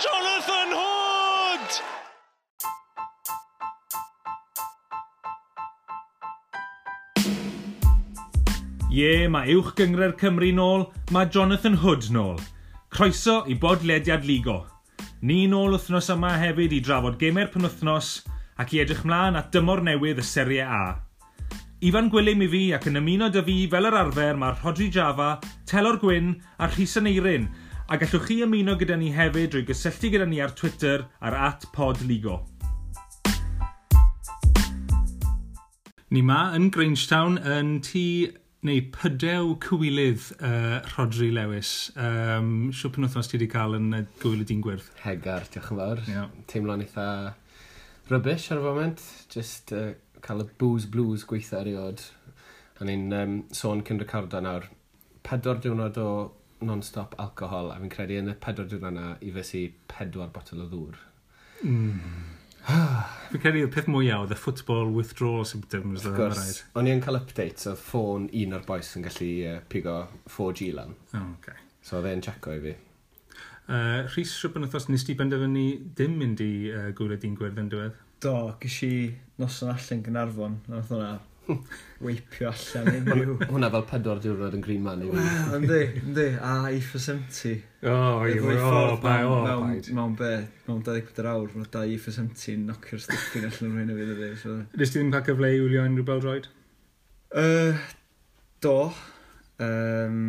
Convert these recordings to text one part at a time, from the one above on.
Jonathan Hood! Ie, mae uwch gyngred Cymru nôl, mae Jonathan Hood nôl. Croeso i bodlediad ligo. Ni nôl wythnos yma hefyd i drafod gemau'r penwythnos ac i edrych mlaen at dymor newydd y Serie A. Ifan Gwilym i fi ac yn ymuno dy fi fel yr arfer mae Rodri Java, Telor Gwyn a Rhys Aneirin a gallwch chi ymuno gyda ni hefyd drwy gysylltu gyda ni ar Twitter ar at podligo. Ni ma yn Grangetown yn tŷ neu pydew cywilydd uh, Rodri Lewis. Um, Siw pan wythnos ti wedi cael yn gwyl y dyn gwyrdd? Hegar, diolch yn fawr. Yeah. Teimlo'n eitha rybys ar y foment. Just uh, cael y booze blues gweithio eriod. A ni'n um, sôn cyn recordo nawr. Pedwar diwrnod o non-stop alcohol a fi'n credu yn y pedwar diwrnod yna i fysi pedwar botol o ddŵr. Mm. fi'n credu y peth mwyaf oedd y football withdrawal symptoms. Of gwrs, o'n i'n cael updates o ffôn un o'r boes yn gallu uh, pigo 4G lan. Oh, okay. So oedd e'n checo i fi. Uh, Rhys Rhywbeth wrthos nes ti benderfynu dim mynd i uh, gwyled un gwerth yn diwedd? Do, gysi noson allan Gynarfon, nath hwnna weipio allan unrhyw... Hwna fel pedwar diwrnod yn Green Man i fi. Yndi, yndi, a Eiffel 70. O, i o, bai, o, bai. Mewn be, mewn 24 awr, mae da Eiffel 70 yn nocio'r stiffin allan o'r hyn o fydd ydi. So. Nes ti ddim cael cyfle i wylio unrhyw bel Uh, do. Um,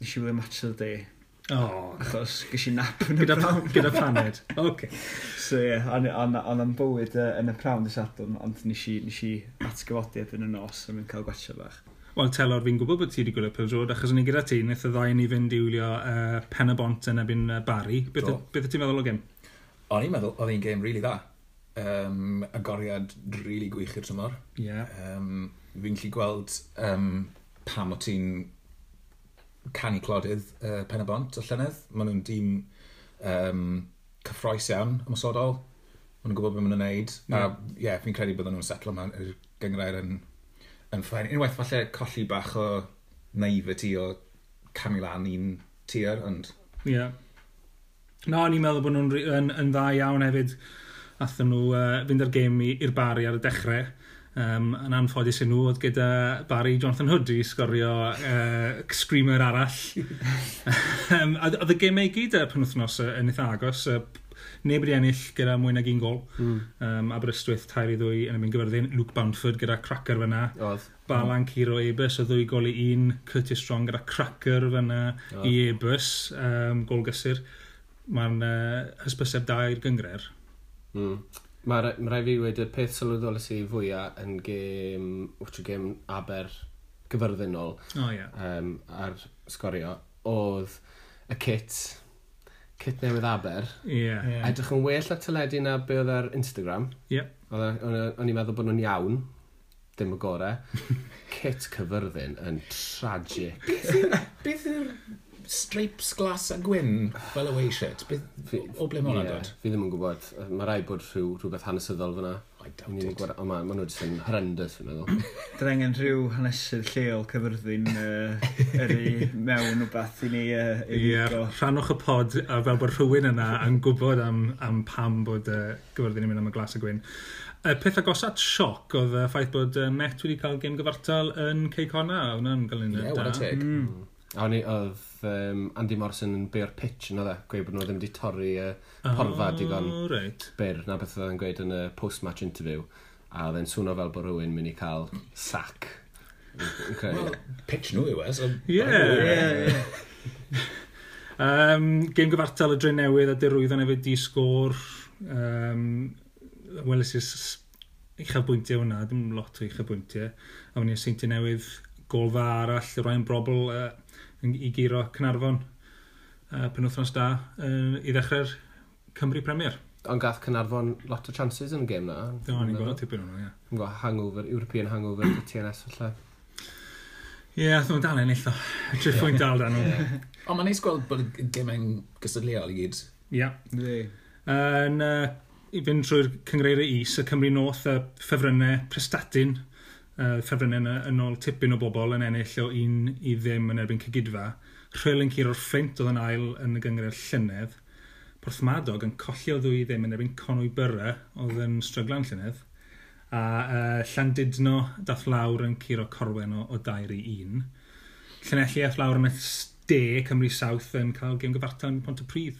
nes i wylio match of the day O, oh, achos gysi nap yn y gyda, brawn. Gyda paned, oce. Okay. So ie, yeah, ond am bywyd uh, yn y prawn dy sadwn, ond nes i, nes i atgyfodi ebyn y nos a mynd cael gwachio bach. Wel, telor, fi'n gwybod bod ti wedi gwylio Pildrod, achos o'n i gyda ti, wnaeth y ddau ni fynd i wylio uh, Pen y Bont yn ebyn uh, Barry. Beth, beth ti'n meddwl o gym? O'n i'n meddwl, oedd hi'n gêm really dda. Um, agoriad rili really gwych i'r tymor. Yeah. Um, fi'n lli gweld um, pam o ti'n canu clodydd uh, Pen y Bont o Llynedd. Maen nhw'n dîm um, cyffroes iawn, ymwysodol. Maen nhw'n gwybod beth maen nhw'n neud. Mm. A hmm. ie, yeah, fi'n credu bydden nhw'n setlo yma yr gyngrair yn, yn ffain. Unwaith falle colli bach o naivety o camu lan un tir, ond... Ie. Yeah. No, o'n i'n meddwl bod nhw'n yn, yn, yn dda iawn hefyd. Athyn nhw uh, fynd ar gêm i'r bari ar y dechrau Um, yn anffodus i nhw oedd gyda Barry Jonathan Hood i sgorio uh, screamer arall. um, oedd y gemau gyd y penwthnos yn eitha agos. Uh, neb wedi ennill gyda mwy nag un gol. Mm. Um, Aberystwyth, tair i ddwy yn ymwneud gyfyrddin, Luke Bamford gyda cracker fyna. Oedd. Balan Ciro Ebus o ddwy gol i un. Curtis Strong gyda cracker fyna oedd. i Ebus. Um, gol gysur. Mae'n uh, hysbyseb da i'r gyngre'r. Mm. Mae ma rai fi wedi peth sylweddol i fwyaf yn gêm, watch gêm Aber gyfyrddinol oh, yeah. um, ar sgorio, oedd y kit, kit newydd Aber, yeah. yeah. edrych yn well ar teledu na be oedd ar Instagram. Yeah. O'n i'n meddwl bod nhw'n iawn, dim y gorau. kit cyfyrddin yn tragic. Beth yw'r stripes glas a gwyn fel y wei shirt. O ble mae'n yeah, dod? Fi ddim yn gwybod. Mae rai bod rhyw, rhywbeth hanesyddol fyna. I doubt it. Gwar... O, mae ma nhw jyst yn horrendous fyna ddo. Dyna angen rhyw hanesydd lleol cyfyrddin uh, yri mewn o beth i ni. Uh, Ie, yeah, rhanwch y pod a fel bod rhywun yna yn gwybod am, am pam bod uh, cyfyrddin yn mynd am y glas a gwyn. Y peth agosat sioc oedd y ffaith bod uh, Met wedi cael gêm gyfartal yn Ceicona. Hwna'n gael un yeah. Yeah, what a take. Mm. mm. A o'n i, oedd um, Andy Morrison yn byr pitch yn oedd e, gweud bod nhw ddim wedi torri uh, porfa oh, digon right. byr na beth oedd e'n gweud yn y post-match interview. A oedd e'n swno fel bod rhywun mynd i cael sac. Okay. Well, pitch nhw yw e, so... Yeah, yeah, um, Gym gyfartal y dre newydd a dirwyddan efo di sgôr. Um, Welys i'r uchafbwyntiau hwnna, dim lot o uchafbwyntiau. A wni i seinti newydd gol golfa arall, Ryan Brobl, uh, i giro Cynarfon uh, penwthnos da uh, i ddechrau'r Cymru Premier. Ond gath Cynarfon lot o chances yn y gêm na. Do, ni'n gweld tipyn hwnnw, ie. Yn gweld hangover, European hangover, y TNS falle. Ie, yeah, ddod dal ennill ddo. Triffwyn dal dan nhw. Ond mae'n neis gweld bod y gymau'n gysylltiol i gyd. Ie. Yn i fynd trwy'r cyngreiriau is, y Cymru North, y ffefrynnau, Prestatyn, uh, ffefrynnau yn, yn ôl tipyn o bobl yn ennill o un i ddim yn erbyn cygydfa. Rhwyl yn curo'r ffrint oedd yn ail yn y gyngred llynedd. Porthmadog yn colli o ddwy ddim yn erbyn conwy byrra oedd yn stryglan llynedd. A uh, Llandudno dath lawr yn curo corwen o, o dair i un. Llanelli ath lawr yn de Cymru South yn cael gym gyfartal yn Pont y Pryd.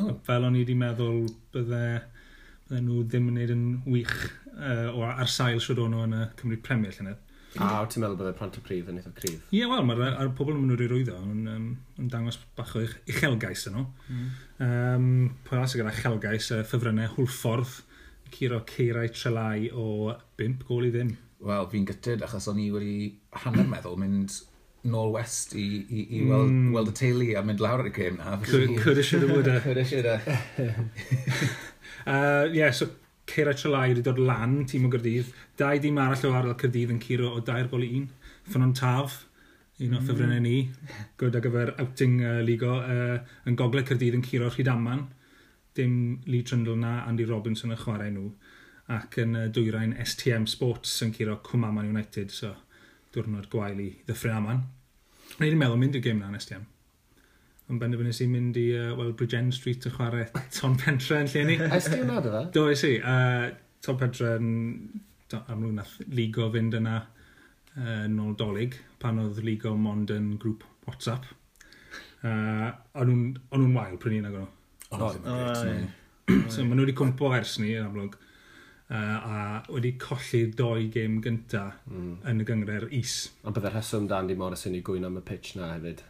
Oh. Fel o'n i wedi meddwl bydde, bydde nhw ddim yn gwneud yn wych uh, o ar sail sydd o'n nhw yn y Cymru Premier llynedd. A ah, ti'n meddwl bod y plant y prif yn eitha cryf? Ie, yeah, wel, mae'r ar pobl yn mynd i'r rwyddo yn, um, yn dangos bach o uchelgais yno. Mm. Um, Pwy arall sy'n gyda uchelgais, uh, ffefrynnau hwlffordd, curo ceirau trelau o bimp gol i ddim. Wel, fi'n gytid achos o'n i wedi hanner meddwl mynd nôl west i, i, i mm. weld, weld y teulu a mynd lawr ar y gêm na. Could have, should have, would have. Could have, should have. Ie, so Ceira Trelair wedi dod lan tîm o Gyrdydd. Dau dîm arall o ardal Cyrdydd yn curo o dair gol i un. Ffynon Taf, un o mm. ffefrynnau ni, gwrdd ar gyfer outing uh, ligo, uh, yn gogledd Cyrdydd yn curo Rhydaman. Dim Lee Trundle na Andy Robinson yn chwarae nhw. Ac yn uh, dwyrain STM Sports yn curo Cwmaman United, so diwrnod gwael i ddyffryn aman. O'n i'n meddwl mynd i'r gêm na yn STM yn benderfynu sy'n mynd i, uh, well, Bridgen Street y chwarae Tom Pentre yn lle ni. Ys ti wna dy fe? Do, ys i. Uh, Tom Pentre yn amlwg nath ligo fynd yna uh, nôl dolyg pan oedd ligo mond yn grŵp WhatsApp. Uh, o'n nhw'n wael pryn ni'n agor nhw. Oedd, So maen nhw wedi cwmpo ers ni yn amlwg. Uh, a wedi colli'r doi gêm gyntaf mm. yn y gyngre'r is. Ond bydde'r rheswm dan di Morris yn ei gwyno am y pitch na hefyd.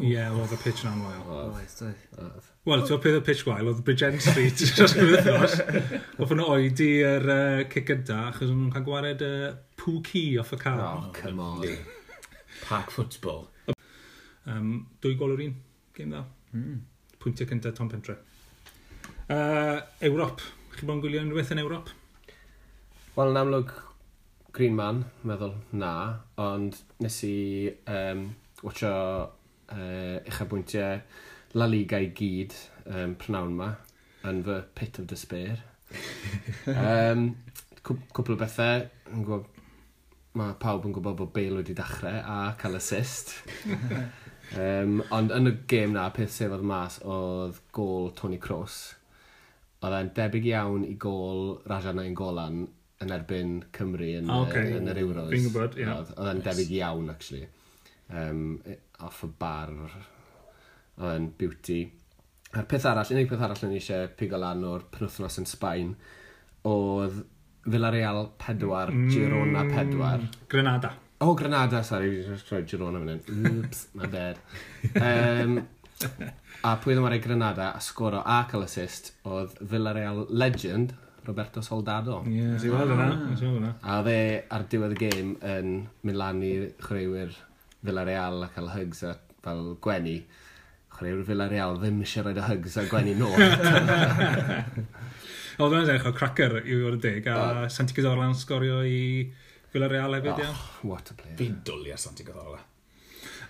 Ie, yeah, oedd y pitch na'n wael. yn oedd. Wel, ti'n peth y pitch wael, oedd Bridgen Street dros gyfythnos. Oedd hwnna oedi yr uh, cic gynta, achos o'n nhw'n cael gwared uh, pŵ ci off y car. Oh, come on. Park football. Um, dwy gol o'r un, game dda. Mm. Pwyntiau cynta Tom Pentre. Uh, Ewrop. Chi bo'n gwylio unrhyw beth yn Ewrop? Wel, yn amlwg Green Man, meddwl na, ond nes i um, watcho uh, uchafbwyntiau La Liga i gyd um, prynawn yma yn fy pit of despair. um, cwpl o bethau, yn gwybod, mae pawb yn gwybod bod Bale wedi dechrau a cael assist. um, ond yn y gêm na, peth sef oedd mas oedd gol Tony Cross. Oedd e'n debyg iawn i gol Rajan ein golan yn erbyn Cymru yn, ah, okay. yn yr Euros. Fi'n gwybod, ie. Yeah. Oedd e'n debyg iawn, actually. Um, off y bar yn beauty. A'r peth arall, unig peth arall yn eisiau pigo lan o'r penwthnos yn Sbaen, oedd Villarreal 4, mm, Girona 4. Grenada. O, oh, Grenada, sorry, fi wedi rhoi Girona fan hyn. Oops, my bad. Um, a pwy ddim ar ei Grenada a sgoro a cael assist oedd Villarreal legend Roberto Soldado. Ie, yeah. weld yna. A dde ar diwedd y gêm yn mynd lan i chwaraewyr Villa Real a cael hugs a fel gwenu. Chwaraewr Villarreal ddim eisiau rhoi y hygs a gwenu nôl. Oedd hwnna'n edrych o cracker i fod y dig, a uh, Santi Cazorla yn sgorio i Villarreal hefyd, iawn. Oh, what a player. Fi'n dwli ar Santi Cazorla.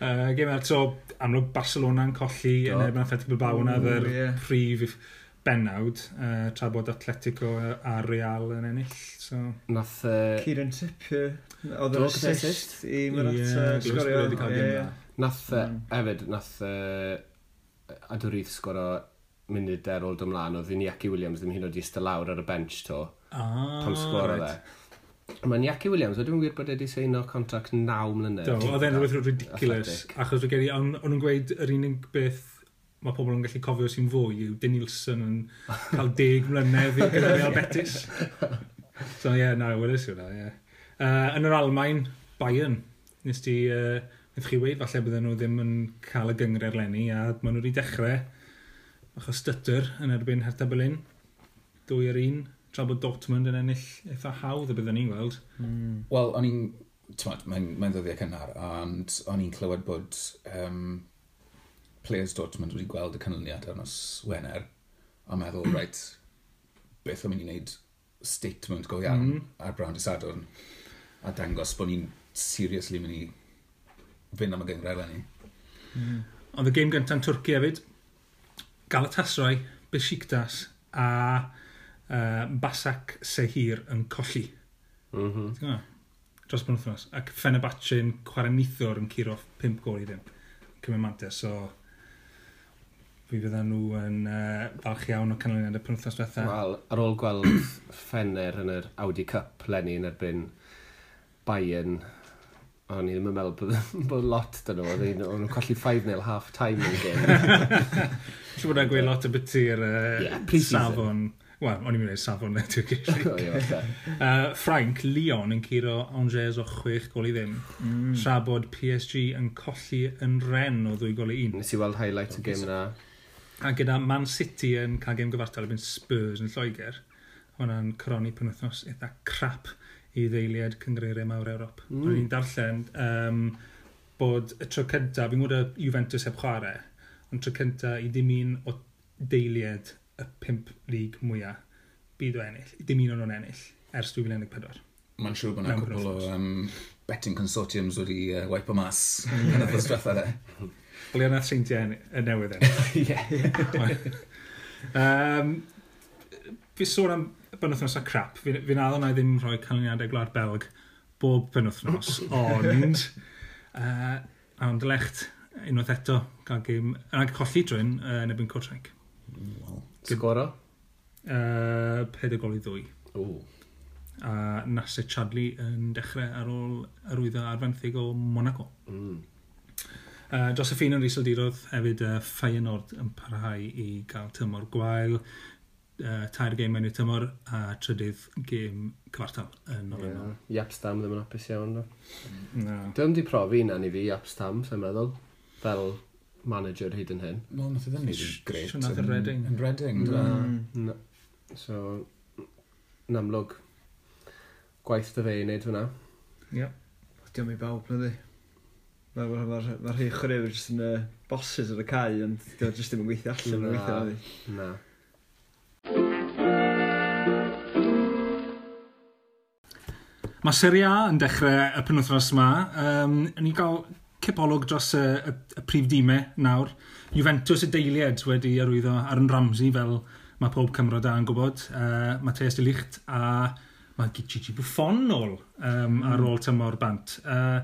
Uh, Gym eto, amlwg Barcelona'n colli Do. yn erbyn Athletic Bilbao yna fy'r yeah. prif bennawd, uh, tra bod Atletico a Real yn ennill. So. Nath... Uh, Ciren Tipio Oedd yn assist i Morata sgorio. Nath, hmm. hefyd, nath Adorith sgorio munud er ôl dymlaen, oedd Iñaki Williams ddim hyn oed i di lawr ar y bench to. Ah, pam sgorio right. dde. Mae Iñaki Williams, dwi'n wir bod wedi seino contract 9 mlynedd. Do, oedd e'n rhywbeth ridiculous. Achos dwi'n geri, ond nhw'n gweud yr unig beth mae pobl yn gallu cofio sy'n fwy yw Dyn Nielsen yn cael deg mlynedd i gyda Betis. so ie, yeah, na, no, weles yw na, ie. Yeah. Uh, yn yr Almain, Bayern. Nes ti, uh, wnaeth chi weid, falle bydden nhw ddim yn cael y gyngred lenni, a maen nhw wedi dechrau achos stytyr yn erbyn Hertha Berlin. Dwy ar un, tra bod Dortmund yn ennill eitha hawdd y bydden ni'n gweld. Mm. Wel, o'n i'n... Mae'n mae ddyddiau cynnar, ond o'n i'n clywed bod um, players Dortmund wedi gweld y canlyniad ar nos Wener, a meddwl, right, beth o'n mynd i wneud statement go iawn mm. ar Brown Sadwrn a dangos bod ni'n seriously mynd i fynd am y gyngrau ni. Mm. Ond y gêm gyntaf yn Twrci hefyd, Galatasaray, Besiktas a uh, Basak Sehir yn colli. Mm -hmm. Dros bwn wythnos. Ac Fenerbahce yn chwarae nithwr yn curo 5 gol i ddim. Cymru Mantia, so fi fydda nhw yn uh, falch iawn o canlyniad y penwthnos diwethaf. Wel, ar ôl gweld Fener yn yr Audi Cup lenni yn erbyn Bayern, o'n i ddim yn meddwl bod, bod lot dyn nhw, o'n nhw'n colli 5-0 half time yn gen. Siw bod e'n gweud lot o byty'r uh, yeah, safon. Wel, o'n i'n mynd i'r safon na ti'r gysig. Frank, Leon yn curo Angers o 6 gol i ddim. Mm. Tra bod PSG yn colli yn ren o ddwy gol i un. Nes i weld highlight y gym na. A gyda Man City yn cael game gyfartal ebyn Spurs yn Lloegr. Hwna'n croni penwthnos eitha crap i ddeiliad cyngreiriau mawr Ewrop. Mm. O'n i'n darllen um, bod y tro cyntaf, fi'n gwybod Juventus heb chwarae, ond tro cyntaf i ddim un o deiliad y pimp lig mwyaf byd o ennill. I ddim un o'n nhw'n ennill ers 2014. Mae'n siŵr bod yna cwpl o um, betting consortiums wedi uh, wipe o mas mm. yn y ddysgriffa de. Wel, yna seintiau y newydd ennill. Ie. Um, fi sôn am penwthnos a crap. Fi'n fi addo na i ddim rhoi canlyniadau gwlad Belg bob penwthnos, ond... Uh, ond lecht unwaith eto gael gym... Ac colli drwy'n uh, yn ebyn Cotraig. Wel. Sgoro? Uh, Peder gol i ddwy. O. A Nasser Chadli yn dechrau ar ôl yr wyddo arfenthyg o Monaco. Mm. Uh, Josephine yn Rhys Aldirodd hefyd uh, Feyenoord yn parhau i gael tymor gwael uh, tair gêm mewn i tymor a trydydd gêm cyfartal yn Nofember. Yeah. Iapstam ddim yn apus iawn. No. No. Dwi'n di profi na ni fi Iapstam, sy'n meddwl, fel manager hyd yn hyn. Wel, nath e iddyn ni ddim gret. Sio nath e yn Reading. Yn Reading, mm. dwi'n So, yn amlwg, gwaith dy fe i wneud hwnna. Ie. Yeah. Diolch i bawb, na di. Mae'r ma, ma, ma rhai chwaraewyr jyst yn uh, bosses ar y cae, ond diolch jyst ddim yn gweithio allan. Na, na. Mae Serie A yn dechrau y penwthnos yma. Um, ni gael cipolwg dros y, y, y prif dîmau nawr. Juventus y deiliad wedi arwyddo ar yn Ramsey fel mae pob Cymro da yn gwybod. Uh, Mateus de Ligt a mae Gigi Buffon nôl um, ar hmm. ôl tymor bant. Uh,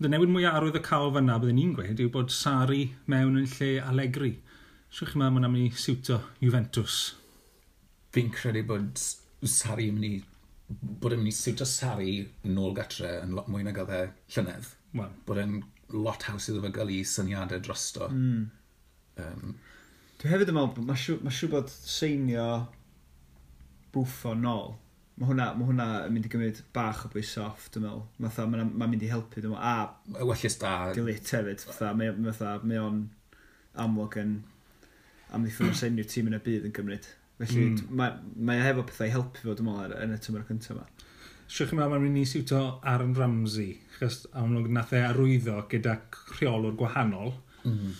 y newid mwyaf arwydd y cael fyna byddwn ni'n gweud yw bod Sari mewn yn lle Allegri. Siwch chi'n meddwl mae'n mynd i siwto Juventus? Fi'n credu bod Sari yn mynd i bod e'n mynd i siwtio Sari nôl gatre yn lot mwy nag oedd e llynedd. Well. Bod e'n lot haws iddo fe gael i syniadau drosto. Mm. Um, Dwi hefyd yn meddwl, mae siw, ma siw bod seinio bwffo nôl. Mae hwnna, ma hwnna yn mynd i gymryd bach o bwys off, dwi'n meddwl. Mae'n ma, ma mynd i helpu, dwi'n meddwl. A... Y Wellus da. Dilit hefyd. Mae o'n amlwg yn... amddiffyn ddiffyn o senio'r tîm yn y bydd yn gymryd. Felly, mm. mae, mae hefo pethau helpu fod yn ar, yn y tymor cyntaf yma. Siwch chi'n meddwl, mae'n mynd i siwto Aaron Ramsey, chos amlwg nath e arwyddo gyda rheolwr gwahanol mm.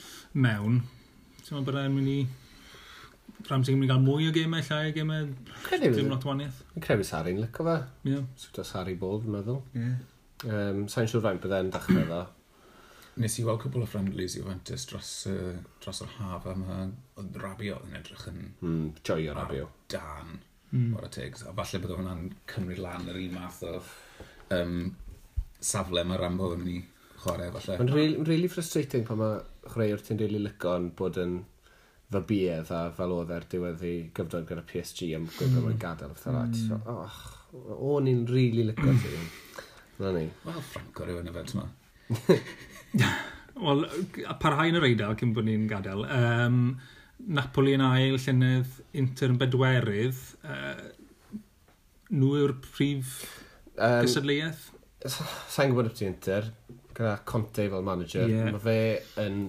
mewn. Ti'n meddwl bod e'n mynd i... Ramsey yn mynd i gael mwy o gemau, llai o gemau, dim lot o waniaeth. Yn credu Sari'n lyco fe. Ie. Yeah. Siwto Sari bob, fi'n meddwl. Ie. Yeah. Um, Sa'n siŵr faint byddai'n dechrau ddo nes i weld cwbl o friendlies i Juventus dros, uh, dros yr haf a mae oedd Rabio yn edrych yn... Mm, o Rabio. Dan, mm. O'r tegs. A falle bod hwnna'n cymryd lan yr un math o um, safle mae Rambo yn mynd i chwarae falle. Mae'n really, really frustrating pan mae chreuwr ti'n really lygon bod yn fybiedd a fel oedd e'r diwedd i gyfnod gyda PSG am gwybod mm. mae'n gadael o ffethau mm. Och, o'n i'n really lygo ti. Na ni. Wel, Franco rhywun y fe, ti'n Wel, parhau yn yr eidl cyn bod ni'n gadael. Um, Napoli yn ail, Llynedd, Inter yn bedwerydd. Uh, nhw yw'r prif um, gysadleuaeth? Sa'n gwybod beth Inter, gyda Conte fel manager. Yeah. Mae fe yn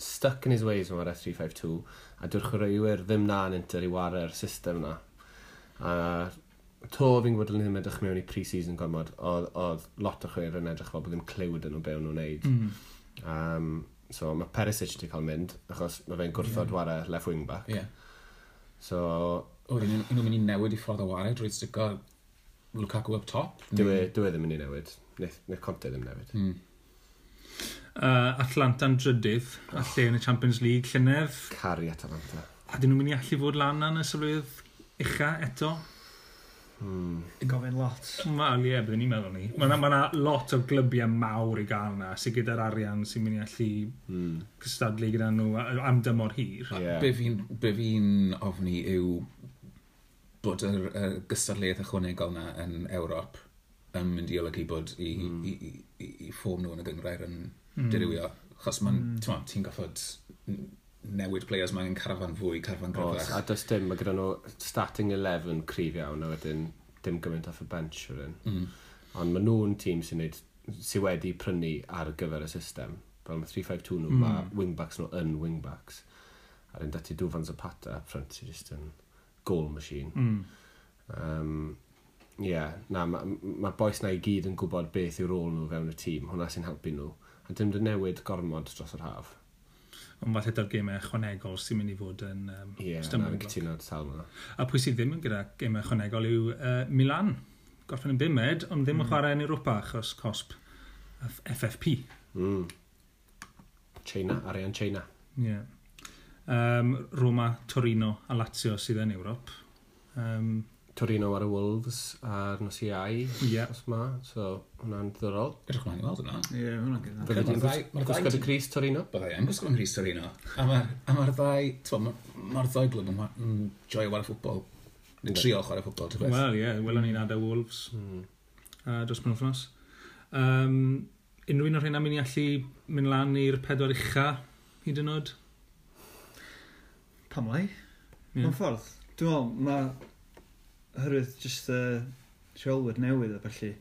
stuck in his ways yma'r S352 a dyw'r chwaraewyr ddim na yn Inter i wario'r system na. A to fi'n gwybod yn nhw'n edrych mewn i pre-season gormod, oedd lot o chwer yn edrych fel bod ddim clywed yn nhw be o'n nhw'n neud. Mm. Um, so mae Perisic wedi cael mynd, achos mae fe'n gwrthod yeah. wario left wing back. Yeah. So... O, un nhw'n mynd i newid i ffordd o wario drwy stigo Lukaku up top? Dwi, e- dwi e ddim yn ei newid. Neu, neu Conte ddim newid. Mm. Uh, Atlanta'n drydydd, a lle yn y Champions League llynedd. Cari Atalanta. A dyn nhw'n mynd i allu fod lan yn y sylwydd ucha eto? Mm. Gofyn lot. Wel, ie, yeah, byddwn ni'n meddwl ni. Mae yna ma lot o glybiau mawr i gael yna, sydd gyda'r arian sy'n mynd i allu mm. cystadlu gyda nhw am dymor hir. Yeah. Be fi'n fi ofni yw bod y, y gystadleuaeth ychwanegol yna yn Ewrop yn mynd i olygu bod i, mm. i, i, i, i ffôn nhw yn y gyngrair yn mm. dirywio. Chos mae'n, mm. ti'n goffod newid players mae'n carafan fwy, carafan gryfach. A does dim, mae gyda nhw starting 11 cryf iawn, a wedyn dim gymaint off y bench rydyn. Mm. Ond mae nhw'n tîm sy'n neud, sy wedi prynu ar gyfer y system. Fel mae 3-5-2 nhw, mm. mae wingbacks nhw yn wingbacks. A rydyn dati Dwfan Zapata up front sy'n just yn goal machine. Mm. Um, yeah, na, mae ma boes na i gyd yn gwybod beth yw'r rôl nhw fewn y tîm, hwnna sy'n helpu nhw. A dim dy newid gormod dros yr haf ond falle dy'r gemau ychwanegol sy'n mynd i fod yn um, yeah, stymwyd. Ie, na'n sawl yna. A pwy sydd ddim yn gyda gemau ychwanegol yw uh, Milan. Gorffen yn bimed, ond ddim mm. yn chwarae yn Europa achos cosp FFP. Mm. China, arian China. Ie. Yeah. Um, Roma, Torino a Lazio sydd yn Ewrop. Um, Torino ar y Wolves ar nos i ai yeah. os ma, so hwnna'n ddiddorol. Edrych mlaen i weld hwnna. Ie, hwnna'n gyda. Byddai gwisgo dy Cris Torino? Byddai yn gwisgo yn Cris Torino. A mae'r ddau, ti'n mae'r ddau glwb yn joio war y ffwbol. Yn trio chwarae ffwbol, ti'n beth? Wel, ie, yeah, welon ni'n adael Wolves. Mm. Uh, dros mewn ffnos. Um, unrhyw un o'r hynna mynd i allu mynd lan i'r pedwar ucha hyd yn oed? Pam lai? Yeah. Mae'n ffordd. Dwi'n meddwl, mae hyrwydd just y uh, rheolwyr newydd a felly,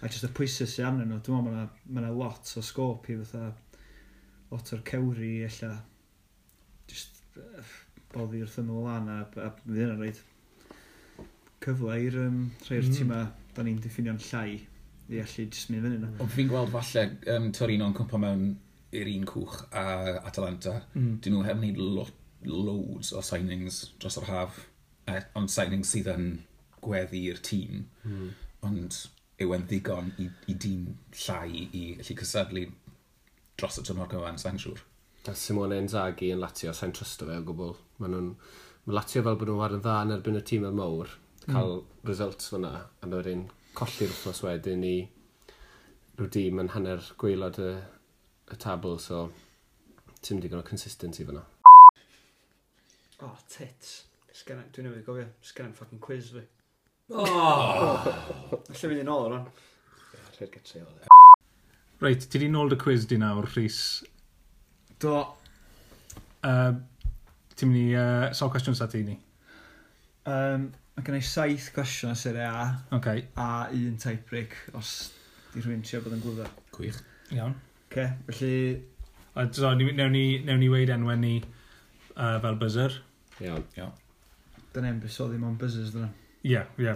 a just y pwysau sy'n arnyn nhw, dwi'n meddwl mae yna lot o scop i fatha, lot o'r cewri ella, just uh, boddi wrth ymwyl lan a, a fydd yna reid cyfle i'r um, rhai'r mm. tîma da ni'n diffinio'n llai i allu just mynd fyny yna. Ond fi'n gweld falle um, Torino'n cwmpo mewn i'r un cwch a Atalanta. Mm. Dyn nhw hefyd wneud lo loads o signings dros yr haf ond signing sydd yn gweddi'r tîm, mm. ond yw yn ddigon i, i dîm llai i allu cysadlu dros y tymor gyfan, sa'n siŵr. A Simone Inzaghi yn Latio, sa'n trysto fe o gwbl. Mae nhw'n... Mae Latio fel bod nhw ar yn dda yn erbyn y tîm y mawr, cael mm. results fyna, a nhw wedyn colli'r wrthnos wedyn i rhyw dîm yn hanner gweilod y, y tabl, so ti'n mynd i o consistency fyna. Oh, tits. Sgan, dwi'n newid gofio, sgan am ffucking quiz fi. Oh! Alla fynd i nôl o'n. Rhaid gytre oedd. Reit, ti di nôl dy quiz di nawr, Rhys. Do. Uh, Ti'n mynd i uh, sawl cwestiwn sa ti ni? Um, mae gen i saith cwestiwn sy'n A. OK. A un type break, os di rhywun trio bod yn glwyddo. Gwych. Iawn. Okay, felly... A, so, ni, newn ni, newn ni weid enwen ni uh, fel buzzer. Iawn. Iawn da ni'n bysoddi mewn buzzers dyna. Ie, ie.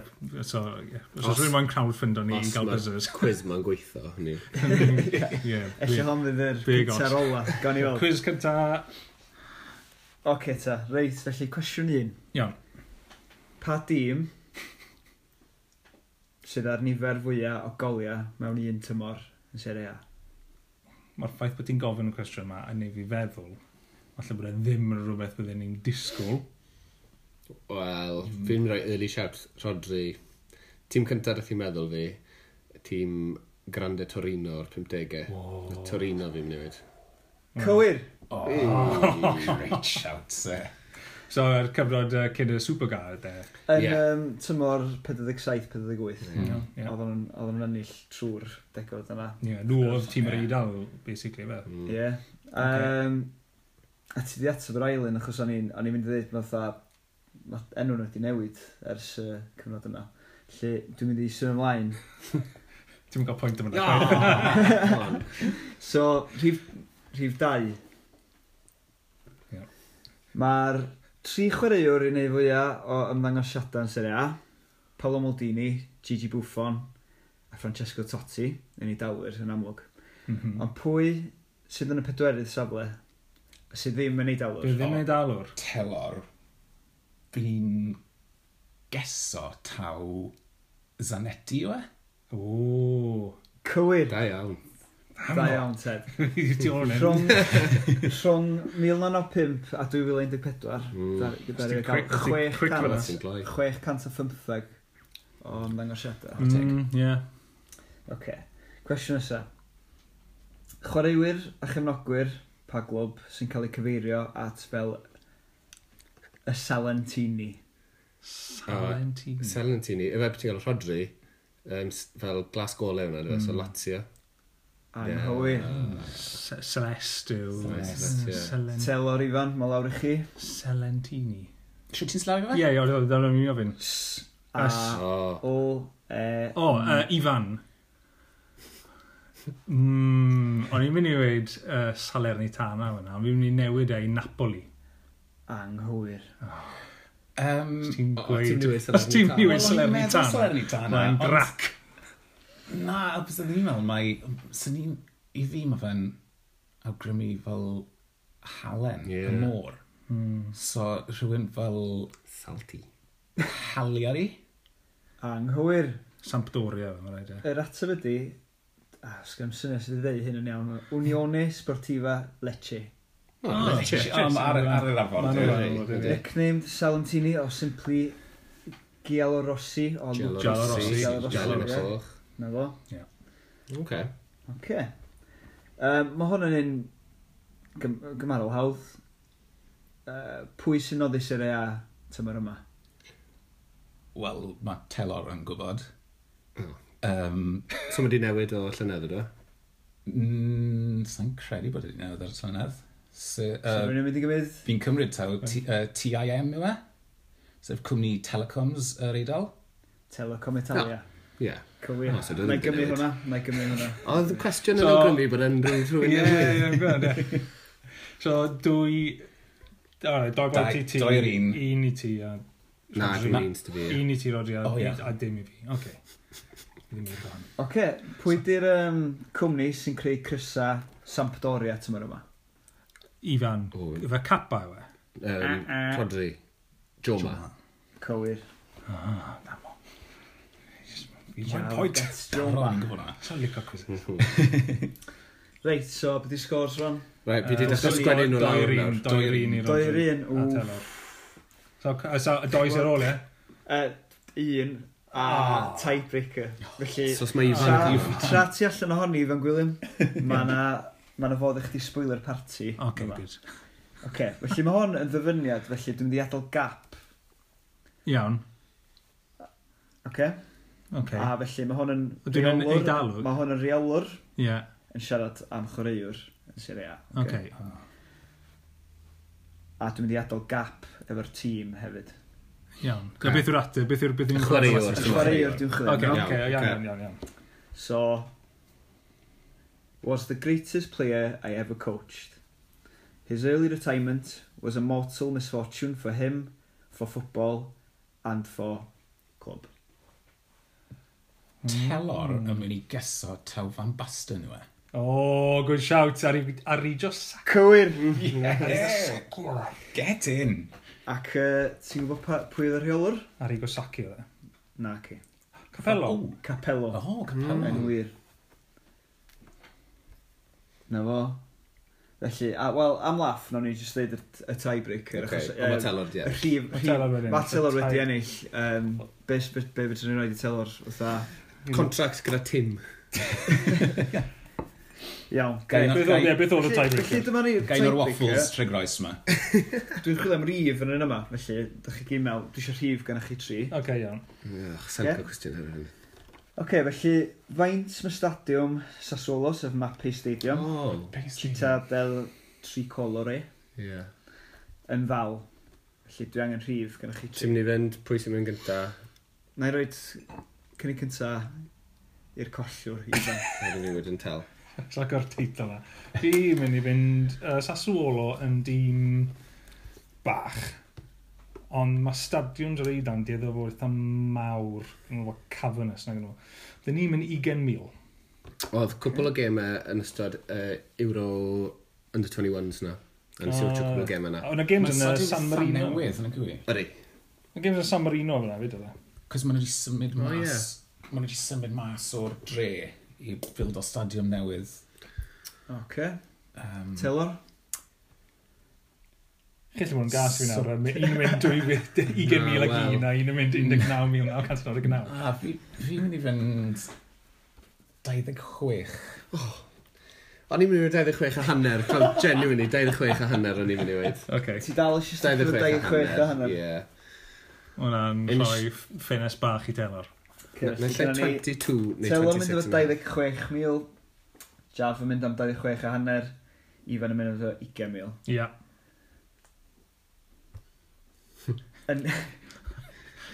So, ie. Os oes rhywun mae'n crowdfundo ni i gael buzzers. Quiz ma'n gweithio, hynny. Ie. Efallai hon fydd yr pizza ola. Gawn ni weld. Quiz cynta. Oce ta, reit, felly cwestiwn un. Iawn. Pa dîm sydd ar nifer fwyaf o goliau mewn un tymor yn Serie A? Mae'r ffaith bod ti'n gofyn y cwestiwn yma yn ei fi feddwl, falle bod e ddim yn rhywbeth byddwn ni'n disgwyl. Wel, mm. fi'n rhoi early shout, Rodri. Tîm cyntaf ydych chi'n meddwl fi, tîm Grande Torino o'r 50au. Wow. Torino fi'n mynd i newid. Cywir! Oh, oh. great shout, there. Eh. So, yr er cyfnod uh, cyn y Supergar, de? Yn yeah. um, tymor 47-48. Mm. Yeah. Oedden nhw'n ennill trwy'r degod yna. Yeah, nhw oedd tîm yr Eidal, basically, fe. Mm. Yeah. Um, okay. A ti di ateb yr ailyn, achos o'n i'n mynd i ddweud, mae'n enw nhw wedi newid ers y uh, cyfnod yna. Lle, dwi'n mynd i sy'n ymlaen. dwi'n cael pwynt yma. Oh, so, rhif, rhif dau. Yeah. Mae'r tri chwaraewr i wneud fwyaf o ymddangosiadau yn Serie A. Paolo Maldini, Gigi Buffon a Francesco Totti yn ei dalwyr yn amlwg. Mm -hmm. Ond pwy sydd yn y pedwerydd safle sydd ddim yn ei dalwr? Dwi ddim yn ei dalwr. Telor fi'n geso taw Zanetti yw e? O, Cywir. Da iawn. Da iawn, Ted. Ti o'n Rhwng, rhwng 1905 a 2014, mm. gyda'r gael 615 o ymddangosiadau. Mm, ie. Oce. Cwestiwn nesaf. Chwaraewyr a chefnogwyr pa glwb sy'n cael eu cyfeirio at fel y Salentini. Salentini. Salentini. Efe beth ti'n gael Rodri, um, fel glas golau yna, mm. so hmm. Lazio. Anghywir. Celeste yw. Celor Ifan, mae lawr i chi. Salentini. Tri ti'n slawr i fe? Ie, ie, oedd o'n mynd i ofyn. A, o, O, e, o e, Ifan. Mm, o'n i'n mynd i weid uh, e, Salernitana hwnna, ond fi'n mynd i newid e i Napoli anghywir. Um, os ti'n gweud... Os ti'n newid Salerni Tan. Salerni Tan. Mae'n grac. Na, a bys ydyn ni'n meddwl, mae... Syn ni'n... I fi mae fe'n awgrymu fel halen, yeah. y môr. Mm. So, rhywun fel... Salty. Haliari. Anghywir. Sampdoria, mae'n rhaid e. Yr ateb ydy... Ah, sgam syniad sydd wedi dweud hyn yn iawn. Unione Sportiva Lecce. Ar yr afon. Nicknamed Salentini o simply Giallo Rossi. Giallo Rossi. Giallo Rossi. Na fo? Oce. Oce. Mae hwn yn un gymarol hawdd. Pwy sy'n noddus yr ea tymor yma? Wel, mae Telor yn gwybod. Um, so mae di newid o llynedd ydw? Mm, Sa'n credu bod wedi newid ar llynedd. So, uh, so rwy'n mynd i gymryd? Fi'n cymryd taw uh, TIM yw e? Sef cwmni telecoms yr eidl. Telecom Italia. Ie. Yeah. Cywir. Oh, so na i gymryd hwnna. Na i gymryd hwnna. Oedd cwestiwn yn awgrymu bod yn rhywun rhywun. Ie, ie, ie. So, dwy... Alright, doi bod ti ti. Doi yr un. Un i ti. A... Na, dwi'n un ti fi. Un i ti, Rodri, a dim i fi. Oce. Oce, pwy di'r um, cwmni sy'n creu crysa Sampdoria tymor yma? Ifan. Efo capa yw e? Um, Rodri. Joma. Cywir. Ah, na mo. Mae'n poet. Joma. Ni'n gwybod na. Sa'n licio cwrs. Reit, so, beth i sgwrs fan? Reit, fi di dechrau sgwennu nhw lawr nawr. Doer un i Rodri. a un, wff. So, so does ar ôl e? Un a ah. tiebreaker. Felly, so, mae Ifan yn cael... Tra ti allan ohoni, Ifan Gwilym, mae na mae yna fodd i chdi spoiler party. Ok, yma. good. Ok, felly mae hon yn ddyfyniad, felly dwi'n mynd i adael gap. Iawn. Ok. Ok. A felly mae hon yn reolwr. Mae hon yn reolwr. Ie. Yeah. Yn siarad am chwaraewr yn Syria. Ok. okay. Oh. A dwi'n mynd i adael gap efo'r tîm hefyd. Iawn. Okay. Beth yw'r ateb? Beth yw'r beth yw'r chwaraewr? Chwaraewr, dwi'n chwaraewr. Iawn, iawn, iawn. So, was the greatest player I ever coached. His early retirement was a mortal misfortune for him, for football, and for club. Hmm. Telor mm. yn mynd i geso Tel Van Basten yw e. Oh, good shout ar, ar i just... Cywir! Yes. Get in! Ac uh, ti'n gwybod pa, pwy oedd y rheolwr? Ar i gosaki o e. Na, ci. Capello. Oh. Capello. Oh, Capello. Mm. Wir. Na fo. Felly, a, wel, am laff, nawn ni jyst dweud y, y tiebreaker. Okay. Achos, um, mae Telor wedi ennill. Mae Telor wedi ennill. Um, be be, be fydden ni'n rhaid i Telor? Fytha... Contract gyda Tim. Iawn. Beth oedd y tiebreaker? Dyma ni Gain o'r waffles tre groes yma. Dwi'n chwilio am rhif yn yn yma, felly, da chi gymel, dwi eisiau rhif gan chi tri. Oce, iawn. Ych, sa'n cael cwestiwn hynny. Oce, okay, felly, faint mae stadiwm Sassuolo, sef Mapi Stadium, oh, Città del Tricolore, yeah. yn fal. Felly, dwi angen rhif gennych chi. Ti'n mynd i fynd pwy sy'n mynd gynta? Na i roed cynnig cynta i'r collwr ifan. Rhaid i ni wedyn tel. Rhaid o'r teitl yna. Dwi'n mynd i fynd uh, Sassuolo yn dîm bach Ond mae stadiwm yr eidan diedd o fod eitha mawr yn o'r cavernous na nhw. Dyn ni'n mynd 20,000. Oedd cwpl o gemau yn ystod uh, Euro Under 21s na. Yn oh. siwtio cwpl o ah. gemau na. Oedd na games uh, yn San Marino. Mae'n newydd yn y gwy. Ydy. Mae games yn San Marino fyna, fyd oedd e. Cos mae'n wedi symud mas. Oh, yeah maen nhw wedi symud mas o'r dre i ffild o stadiwm newydd. Oce. Okay. Um, Taylor? Chi'n llyfr yn gas fi nawr, un mynd 20,000 ac un a un yn mynd 19,999. A fi'n mynd i fynd 26. O'n i'n mynd i 26 a hanner, genuinely 26 a hanner o'n i'n mynd i weid. Okay. Ti dal eisiau 26 a hanner? Ie. Hwna'n rhoi ffenest bach i telor. Neu lle 22 neu 26. Telor mynd efo 26,000, Jaf yn mynd am 26 a hanner, Ifan yn mynd efo 20,000. Ia. Yn...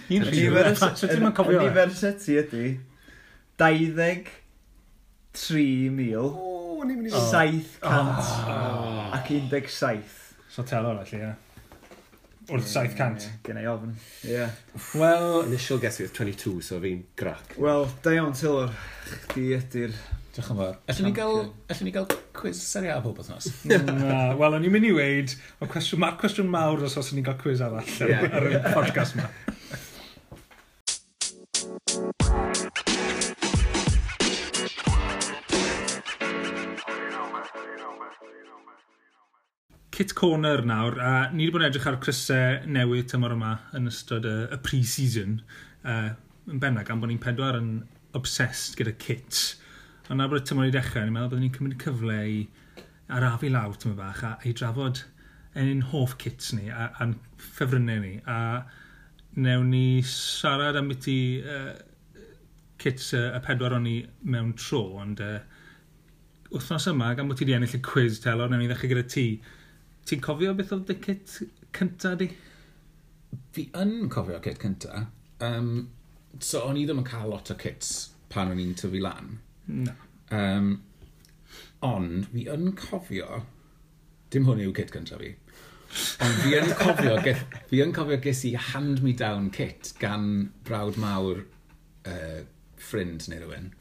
Un rhywbeth, sut ti'n cofio? Yn university ydy, 23,000, 700 ac 17. So telo felly, ie. Wrth 700. Gynna i ofn, ie. Wel... Initial guess with 22, so fi'n grac. Wel, da iawn, Tylor. Chdi ydy'r Diolch yn fawr. Allwn ni gael, allwn ni gael quiz seria a bob othnos? Na, wel, o'n i'n mynd i weid, mae'r cwestiwn, ma cwestiwn mawr os oes ni'n cael quiz arall yeah. ar y podcast yma. Kit Corner nawr, a ni wedi bod yn edrych ar crysau newydd tymor yma yn ystod y, y pre-season. Uh, yn bennaf, gan bod ni'n pedwar yn obsessed gyda kits Ond na bod y tymor i dechrau, ni'n meddwl bod ni'n cymryd cyfle i arafu lawr tymor bach a i drafod ein hoff kits ni a'n ffefrynnau ni. A newn ni siarad am beth i uh, kits uh, y pedwar o'n ni mewn tro, ond uh, wythnos yma, gan bod ti wedi ennill y quiz telor, newn ni ddechrau gyda ti. Ti'n cofio beth oedd y kit cynta di? Fi yn cofio kit cynta. Um, so, o'n i ddim yn cael lot o kits pan o'n i'n tyfu lan. No. Um, ond fi yn cofio, dim hwn yw kit gyntaf fi, ond fi yn cofio, geth, fi yn cofio ges i hand-me-down kit gan brawd mawr uh, ffrind neu rhywun.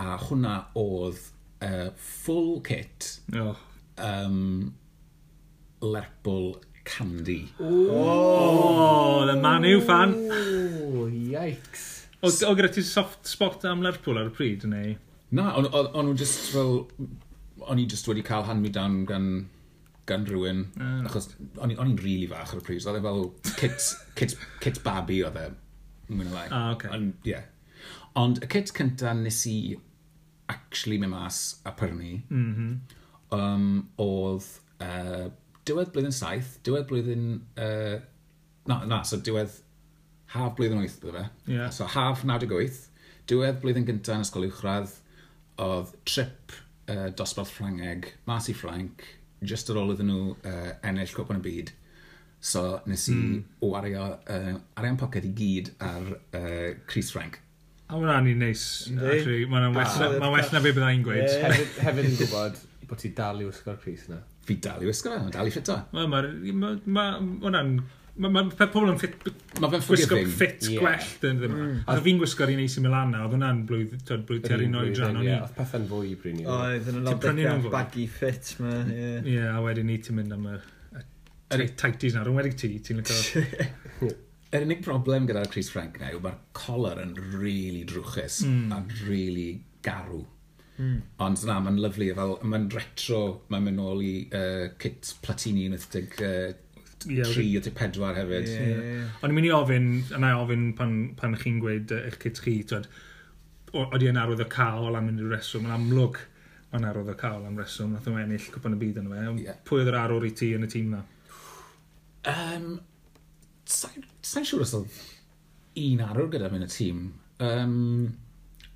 A hwnna oedd uh, full kit oh. um, Lerpwl Candy. Oh, oh, the Manu fan. Oh, yikes. O gyda ti soft spot am Lerpwl ar y pryd, neu? Na, o'n nhw just fel... O'n i just wedi cael hand me down gan gan rhywun, mm. achos o'n i'n rili really fach ar y pryd, oedd e fel kit, kit, kit babi oedd e, Mwyn o lai. Ah, okay. Ond, yeah. Ond y kit cynta nes i actually mynd mas a pyrnu, mm -hmm. um, oedd uh, diwedd blwyddyn saith, diwedd blwyddyn... Uh, na, na, so diwedd haf blwyddyn 8 bydde fe. Yeah. So haf 98, diwedd blwyddyn gyntaf yn ysgol uwchradd, oedd trip uh, dosbarth Ffrangeg, mas i Ffranc, just ar ôl iddyn nhw uh, ennill cwpan y byd. So nes i mm. wario uh, arian poced i gyd ar uh, Chris Frank. A wna ni'n neis, actually. Mae'n well, ah, ma well na be byddai'n gweud. Yeah. Hefyd, hefyd yn gwybod bod ti dal i wisgo'r Chris na. Fi dal i wisgo fe, dal i ffito. Mae ma, ma, ma, hwnna'n Mae ma, pobl yn ffit... Mae fe'n forgiving. ffit yeah. gwell dyn ddim. Mm. A fi'n gwisgo'r un eis i Milan na, oedd hwnna'n blwydd, tyd, blwydd ter un oed rhan. Ie, oedd pethau'n fwy i brynu. Oedd yn y lobdegau baggy fit ma. Ie, a wedyn ni ti'n mynd am y tighties na, rwy'n wedi ti, ti'n lyco. Yr unig broblem gyda'r Chris Frank na yw mae'r collar yn really drwchus mm. a really garw. Mm. Ond na, mae'n lyflu, fel, mae'n retro, mae'n mynd nôl i uh, kit Platini yn ythdig uh, tri o te pedwar hefyd. Yeah. Ond i'n mynd i ofyn, yna i ofyn pan, pan chi'n gweud eich cyd chi, twed, oeddi yn arwydd o cael o lan mynd i'r reswm, yn amlwg mae'n arwydd o cael am reswm, nath o'n ennill cwpan y byd yn fe. Yeah. Pwy oedd yr arwr i ti yn y tîm na? Um, Sa'n siŵr os oedd un arwr gyda fi yn y tîm. Um,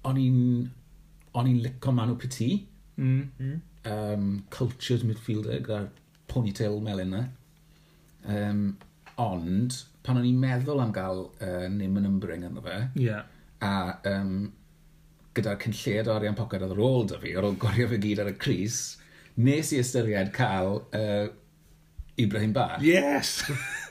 o'n i'n o'n i'n licio Manu Piti. Mm. Um, cultured midfielder gyda'r ponytail melyn na. Um, ond, pan o'n i'n meddwl am gael uh, Nim yn Ymbring ynddo fe, yeah. a um, gyda'r cynlled arian poced oedd ar ôl da fi, ar ôl gorio fe gyd ar y Cris, nes i ystyried cael uh, Ibrahim Bar. Yes!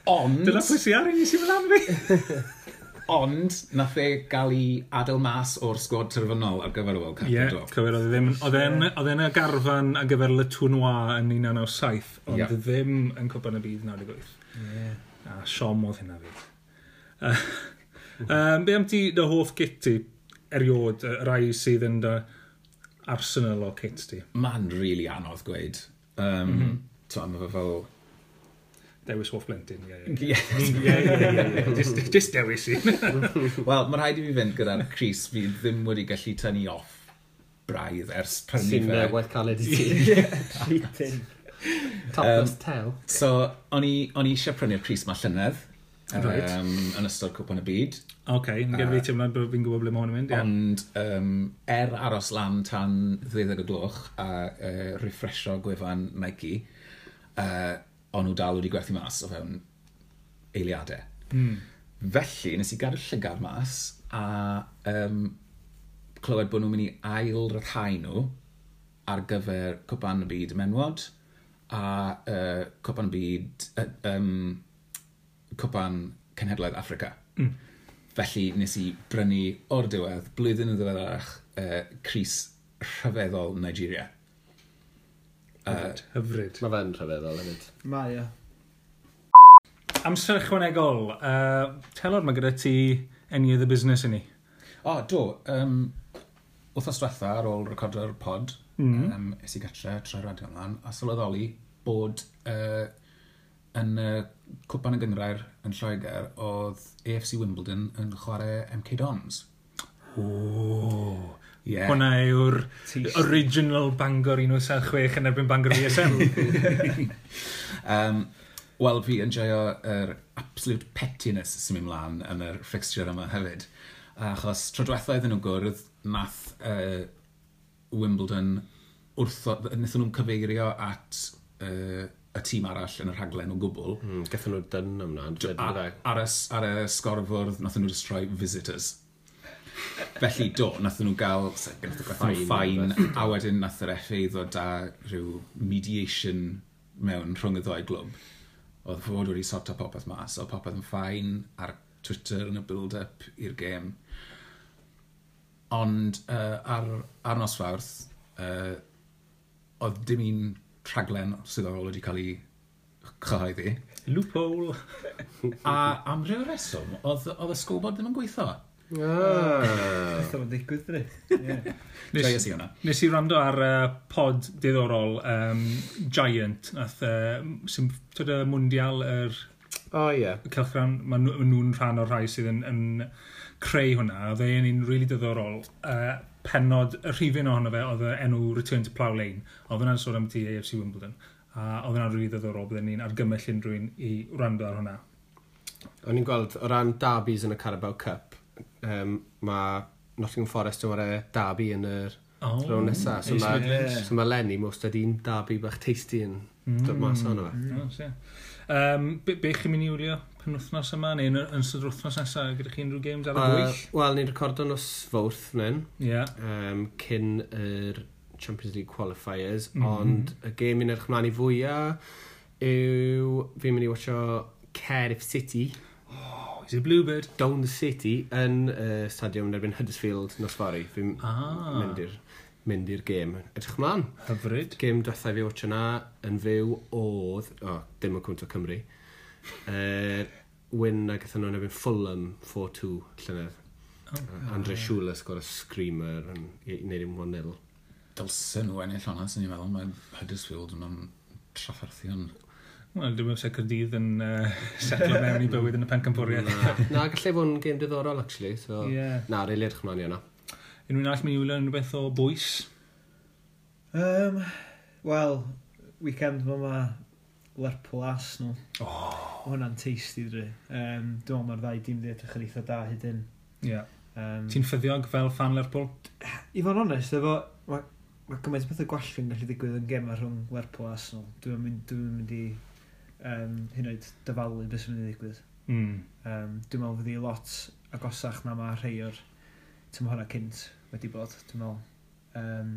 Ond... Dyna pwy sy'n ar i nes i fyl am fi! Ond, nath e gael ei adael mas o'r sgwad terfynol ar gyfer y World Cup. Ie, yeah, cywir, oedd e ddim... Oedd e'n y garfan ar gyfer le twnwa yn 1997, ond yeah. E ddim yn cwpan y byd 98. Yeah. A siom oedd hynna fi. Uh, um, be am ti dy hoff git ti eriod, y rai sydd yn dy Arsenal o kit ti? Mae'n rili really anodd gweud. Um, mm -hmm. Mae fe fel Dewis hoff blentyn, ie, ie. Just dewis i. Wel, mae'n rhaid i fi fynd gyda'r Cris, fi ddim wedi gallu tynnu off braidd ers prynu fe. Sy'n newydd cael ei ti. Topless um. So, o'n i eisiau prynu'r Cris ma llynedd. Right. Um, yn ystod cwpan y byd. Oce, okay, yn gyda fi teimlad bod fi'n gwybod ble mae hwn yn mynd. Yeah. Ond um, er aros lan tan ddeuddeg o gloch a uh, refresho gwefan Nike, uh, ond nhw dal wedi gwerthu mas o fewn eiliadau. Mm. Felly, nes i gadw llygar mas a um, clywed bod nhw'n mynd i ail rhai nhw ar gyfer Cwpan y Byd Menwod a uh, Cwpan y Byd... Uh, um, Cwpan cenhedlaeth Africa. Mm. Felly nes i brynu o'r diwedd, blwyddyn y ddiweddarach, uh, Cris Rhyfeddol Nigeria. Hyfryd. Uh, Hyfryd. Mae fe'n rhyfeddol hefyd. Mae, ia. Amser ychwanegol. Uh, telor mae gyda ti any of the business i ni. O, oh, do. Um, Wthos diwetha ar ôl recordio'r pod, mm. um, es i gatre trwy'r radio ymlaen, a sylweddoli bod uh, yn uh, cwpan y gyngrair yn Lloegr, oedd AFC Wimbledon yn chwarae MK Dons. O. Yeah. Hwna yw'r original Bangor 1976 yn erbyn Bangor VSM. um, Wel, fi yn joio yr er absolute pettiness sy'n mynd mlaen yn yr fixture yma hefyd. Achos tro diwethaf iddyn nhw gwrdd, nath uh, Wimbledon wrtho, wnaethon nhw'n cyfeirio at uh, y tîm arall yn y rhaglen o gwbl. Mm, Gethon nhw dyn ymna. Ar, ar, y, ar y sgorfwrdd, nath nhw destroy visitors. Felly do, nath nhw gael, gathon nhw ffain, a wedyn nath yr FA ddod â rhyw mediation mewn rhwng y ddoi glwb. Oedd fod wedi sorto popeth mas, oedd popeth yn ffain ar Twitter yn y build-up i'r gêm. Ond uh, ar, ar nosfarth, uh, oedd dim un rhaglen swyddogol wedi cael ei chyhoeddi. Loophole! a am rhyw reswm, oedd, oedd y sgolbod ddim yn gweithio. Beth ah. o'n digwydd dwi? Nes, nes i rando ar uh, pod diddorol um, Giant, nath uh, sy'n tyd y mundial yr... O, ie. Cylchran, maen nhw'n rhan o'r rhai sydd yn, yn creu hwnna. Oedd e'n un really diddorol. Uh, penod, y rhifin ohono fe, oedd enw Return to Plough Lane. Oedd hwnna'n sôn am ti AFC Wimbledon. A oedd hwnna'n really diddorol, byddwn ni'n argymell unrhyw un i rando ar hwnna. O'n i'n gweld o ran dabis yn y Carabao Cup, um, mae Nottingham Forest yn wario Derby yn yr oh, rôn nesaf. So mae yeah. so ma Lenny mostad un Derby bach tasty yn mm, dod mas o'n fe. Um, be, be chi'n mynd i wylio penwthnos yma neu yn, yn sydd wythnos nesaf gyda chi unrhyw games ar y gwyll? Uh, Wel, ni'n recordo'n os fawrth nyn, yeah. um, cyn yr Champions League qualifiers, mm -hmm. ond y game i'n edrych mlaen i fwyaf yw fi'n mynd i watcho Cardiff City. Oh, Boys of Bluebird. Down the City yn uh, stadiwm yn erbyn Huddersfield nos fori. Fi'n ah. mynd i'r mynd i'r gêm. Edrych ymlaen. Hyfryd. Gêm diwethaf fi watch yna yn fyw oedd, o, oh, dim yn Cwnt o Cymru, uh, win a gathen nhw'n efo'n Fulham 4-2 llynedd. Oh, Andre Schuller sgor y screamer yn gwneud i'n 1-0. Dylsyn nhw ennill honna, sy'n ni'n meddwl, mae Huddersfield yn o'n trafferthion Wel, dwi'n meddwl sef Cyrdydd yn uh, setlo mewn i bywyd yn y pencampwriaeth. na, na, gallai fod yn gêm diddorol, actually. So, yeah. Na, rhaid edrych mlaen i hwnna. Unrhyw all mi i wylio rhywbeth o bwys? Um, Wel, weekend mae ma Lerpwl Arsenal. Oh. Hwna'n tasty, dwi. Um, dwi'n meddwl mae'r ddau dim di edrych yn eitha da hydyn. Yeah. Um, Ti'n ffyddiog fel fan Lerpwl? I fod yn onest, efo, mae ma gymaint beth o gwallio'n gallu digwydd yn gemau rhwng Lerpwl a Arsenal. Dwi'n mynd, dwi mynd i um, hyn oed dyfalu beth sy'n mynd i ddigwydd. Mm. Um, dwi'n meddwl fyddi lot agosach na mae rhai o'r tymhorau cynt wedi bod, dwi'n meddwl. Um,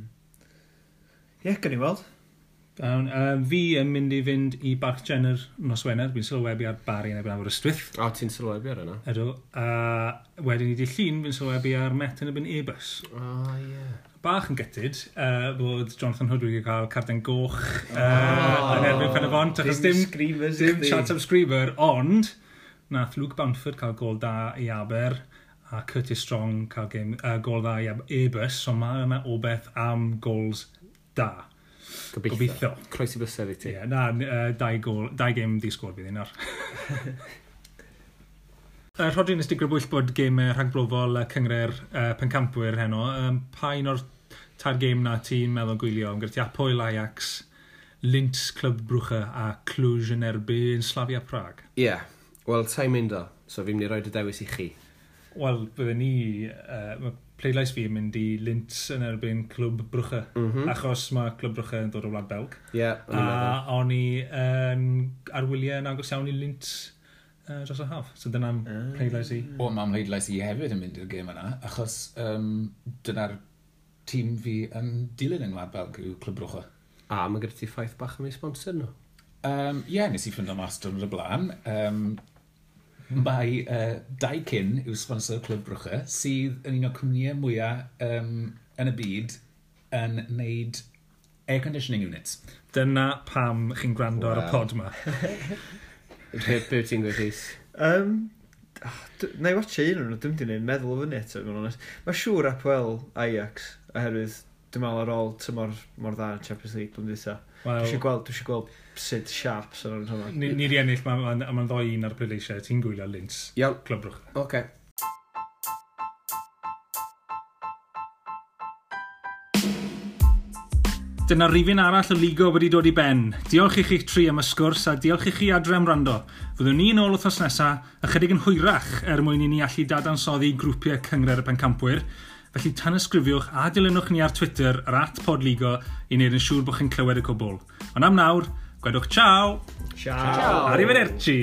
Ie, yeah, gan i weld. Um, um, fi yn mynd i fynd i Barc Jenner nos Wener, fi'n sylwebu ar Bari yn ebyn awr ystwyth. O, ti'n sylwebu ar yna? Ydw, a wedyn i di llun fi'n sylwebu ar Met yn ebyn e-bus. O, oh, ie. Yeah bach yn gytid uh, bod Jonathan Hood wedi cael carden goch uh, oh, yn erbyn pen y Penafont. Dim, dim screamers. Dim chat am screamer, ond nath Luke Bamford cael gol da i Aber a Curtis Strong cael game, uh, gol da i Ebus, so mae yna o beth am gols da. Gobeithio. Gobeithio. Croes i bysedd i ti. Ie, yeah, na, uh, dau, gol, dau game di sgwr bydd un ar. uh, Rodri, nes di grybwyll bod game rhagbrofol uh, cyngre'r uh, pencampwyr heno. Um, pa un o'r ta'r gêm na ti'n meddwl gwylio, am gyda ti Apoel Ajax, Lintz Club Brwcha a Cluj yn erbyn Slavia Prag. Ie, yeah. wel ta'n mynd o, so fi'n mynd i roed y dewis i chi. Wel, byddwn ni, uh, mae pleidlais fi yn mynd i Lintz yn erbyn Clwb Brwcha, mm -hmm. achos mae Clwb Brwcha yn dod o wlad Belg. Ie, yeah, A o'n i yn ar wyliau yn agos iawn i Lintz uh, dros y haf. So dyna'n mm. pleidlais i. O, mae'n pleidlais i hefyd yn mynd i'r gêm yna, achos um, dyna'r tîm fi yn dilyn yng Ngwlad Belg yw Clwb Brwcha. A mae gyda ti ffaith bach am ei sponsor nhw? Um, Ie, yeah, nes i ffynd o mas dyn y blaen. Um, mae uh, Daikin yw sponsor Clwb Brwcha, sydd yn un o cwmnïau mwyaf um, yn y byd yn neud air conditioning units. Dyna pam chi'n gwrando wow. ar y pod yma. Rheb byw ti'n gweithis? Um, Na i watcha un o'n nhw, dim di'n meddwl o fyny eto, gwrdd honest. Mae siŵr Apwel Ajax oherwydd dwi'n meddwl ar ôl tymor mor dda yn Champions League blwyddyn dweitha. Well, dwi eisiau gweld, dwi eisiau gweld sut siap sy'n o'n hwnna. Ni, ni'r ennill, mae'n ma, ma, ma ddoi un ar y pleidleisiau, ti'n gwylio Lins, Iawn. Clwb Brwch. Oce. Okay. Dyna rifin arall o Ligo wedi dod i ben. Diolch i chi tri am y sgwrs a diolch i chi adre am rando. Fyddwn ni yn ôl wrthnos nesaf, ychydig yn hwyrach er mwyn i ni allu dadansoddi grwpiau cyngred y pencampwyr. Felly tan ysgrifiwch a dilynwch ni ar Twitter yr at podligo i wneud yn siŵr bod chi'n clywed y cwbl. Ond am nawr, gwedwch ciao! Ciao! ciao. Arrivederci!